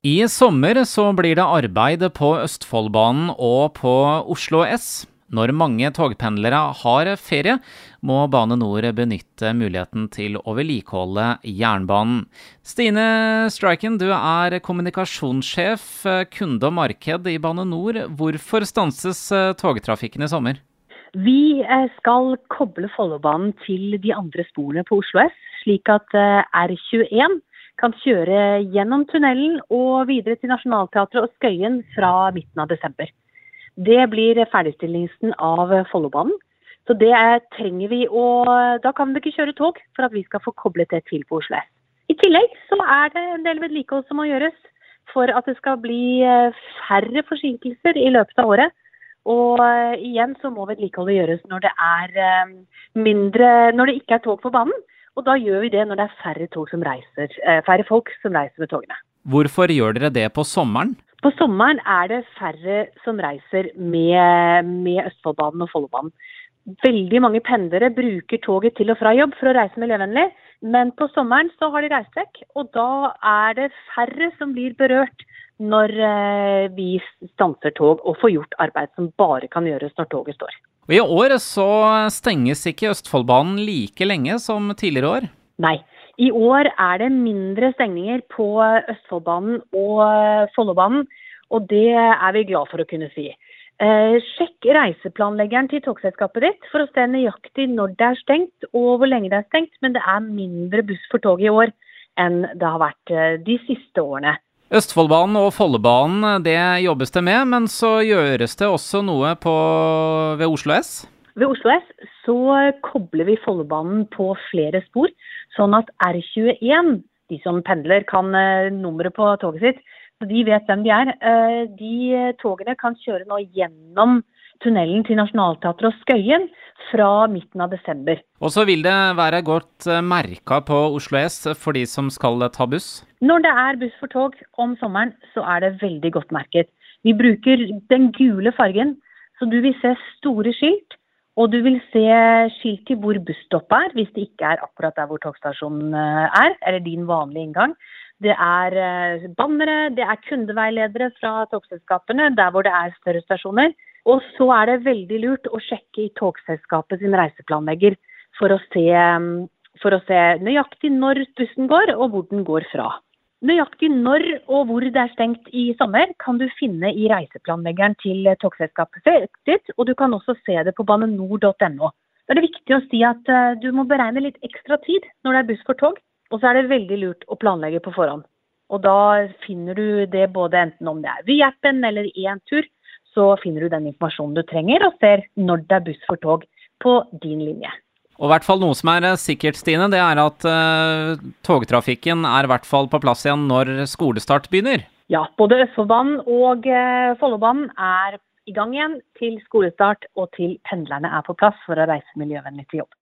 I sommer så blir det arbeid på Østfoldbanen og på Oslo S. Når mange togpendlere har ferie, må Bane Nor benytte muligheten til å vedlikeholde jernbanen. Stine Striken, du er kommunikasjonssjef kunde og marked i Bane Nor. Hvorfor stanses togtrafikken i sommer? Vi skal koble Follobanen til de andre sporene på Oslo S, slik at R21 kan kjøre gjennom tunnelen og videre til Nationaltheatret og Skøyen fra midten av desember. Det blir ferdigstillelsen av Follobanen. Så det trenger vi, og da kan vi ikke kjøre tog for at vi skal få koblet det til på Oslo S. I tillegg så er det en del vedlikehold som må gjøres for at det skal bli færre forsinkelser i løpet av året. Og igjen så må vedlikeholdet gjøres når det er mindre, når det ikke er tog på banen. Og da gjør vi det når det er færre, som reiser, eh, færre folk som reiser med togene. Hvorfor gjør dere det på sommeren? På sommeren er det færre som reiser med, med Østfoldbanen og Follobanen. Veldig mange pendlere bruker toget til og fra jobb for å reise miljøvennlig, men på sommeren så har de reist. Og da er det færre som blir berørt når eh, vi stanser tog og får gjort arbeid som bare kan gjøres når toget står. Og I år så stenges ikke Østfoldbanen like lenge som tidligere år? Nei. I år er det mindre stengninger på Østfoldbanen og Follobanen, og det er vi glad for å kunne si. Eh, sjekk reiseplanleggeren til togselskapet ditt for å se nøyaktig når det er stengt og hvor lenge det er stengt, men det er mindre buss for tog i år enn det har vært eh, de siste årene. Østfoldbanen og Follobanen det jobbes det med, men så gjøres det også noe på, ved Oslo S? Ved Oslo S så kobler vi Follobanen på flere spor, sånn at R21, de som pendler, kan uh, nummeret på toget sitt, så de vet hvem de er. Uh, de togene kan kjøre nå gjennom tunnelen til Nationaltheatret og Skøyen fra midten av desember. Og så vil det være godt eh, merka på Oslo S for de som skal ta buss? Når det er buss for tog om sommeren, så er det veldig godt merket. Vi bruker den gule fargen, så du vil se store skilt. Og du vil se skilt til hvor busstoppet er, hvis det ikke er akkurat der hvor togstasjonen eh, er, eller din vanlige inngang. Det er eh, bannere, det er kundeveiledere fra togselskapene der hvor det er større stasjoner. Og så er det veldig lurt å sjekke i togselskapet sin reiseplanlegger for å, se, mm, for å se nøyaktig når bussen går, og hvor den går fra. Nøyaktig når og hvor det er stengt i sommer, kan du finne i reiseplanleggeren til togselskapet ditt, og du kan også se det på banenor.no. Da er det viktig å si at eh, du må beregne litt ekstra tid når det er buss for tog, og så er det veldig lurt å planlegge på forhånd. Og da finner du det både enten om det er Vy-appen eller i en tur, så finner du den informasjonen du trenger, og ser når det er buss for tog på din linje. Og i hvert fall noe som er eh, sikkert, Stine, det er at uh, togtrafikken er i hvert fall på plass igjen når skolestart begynner? Ja, både Østfoldbanen og uh, Follobanen er i gang igjen til skolestart og til pendlerne er på plass for å reise miljøvennlig til jobb.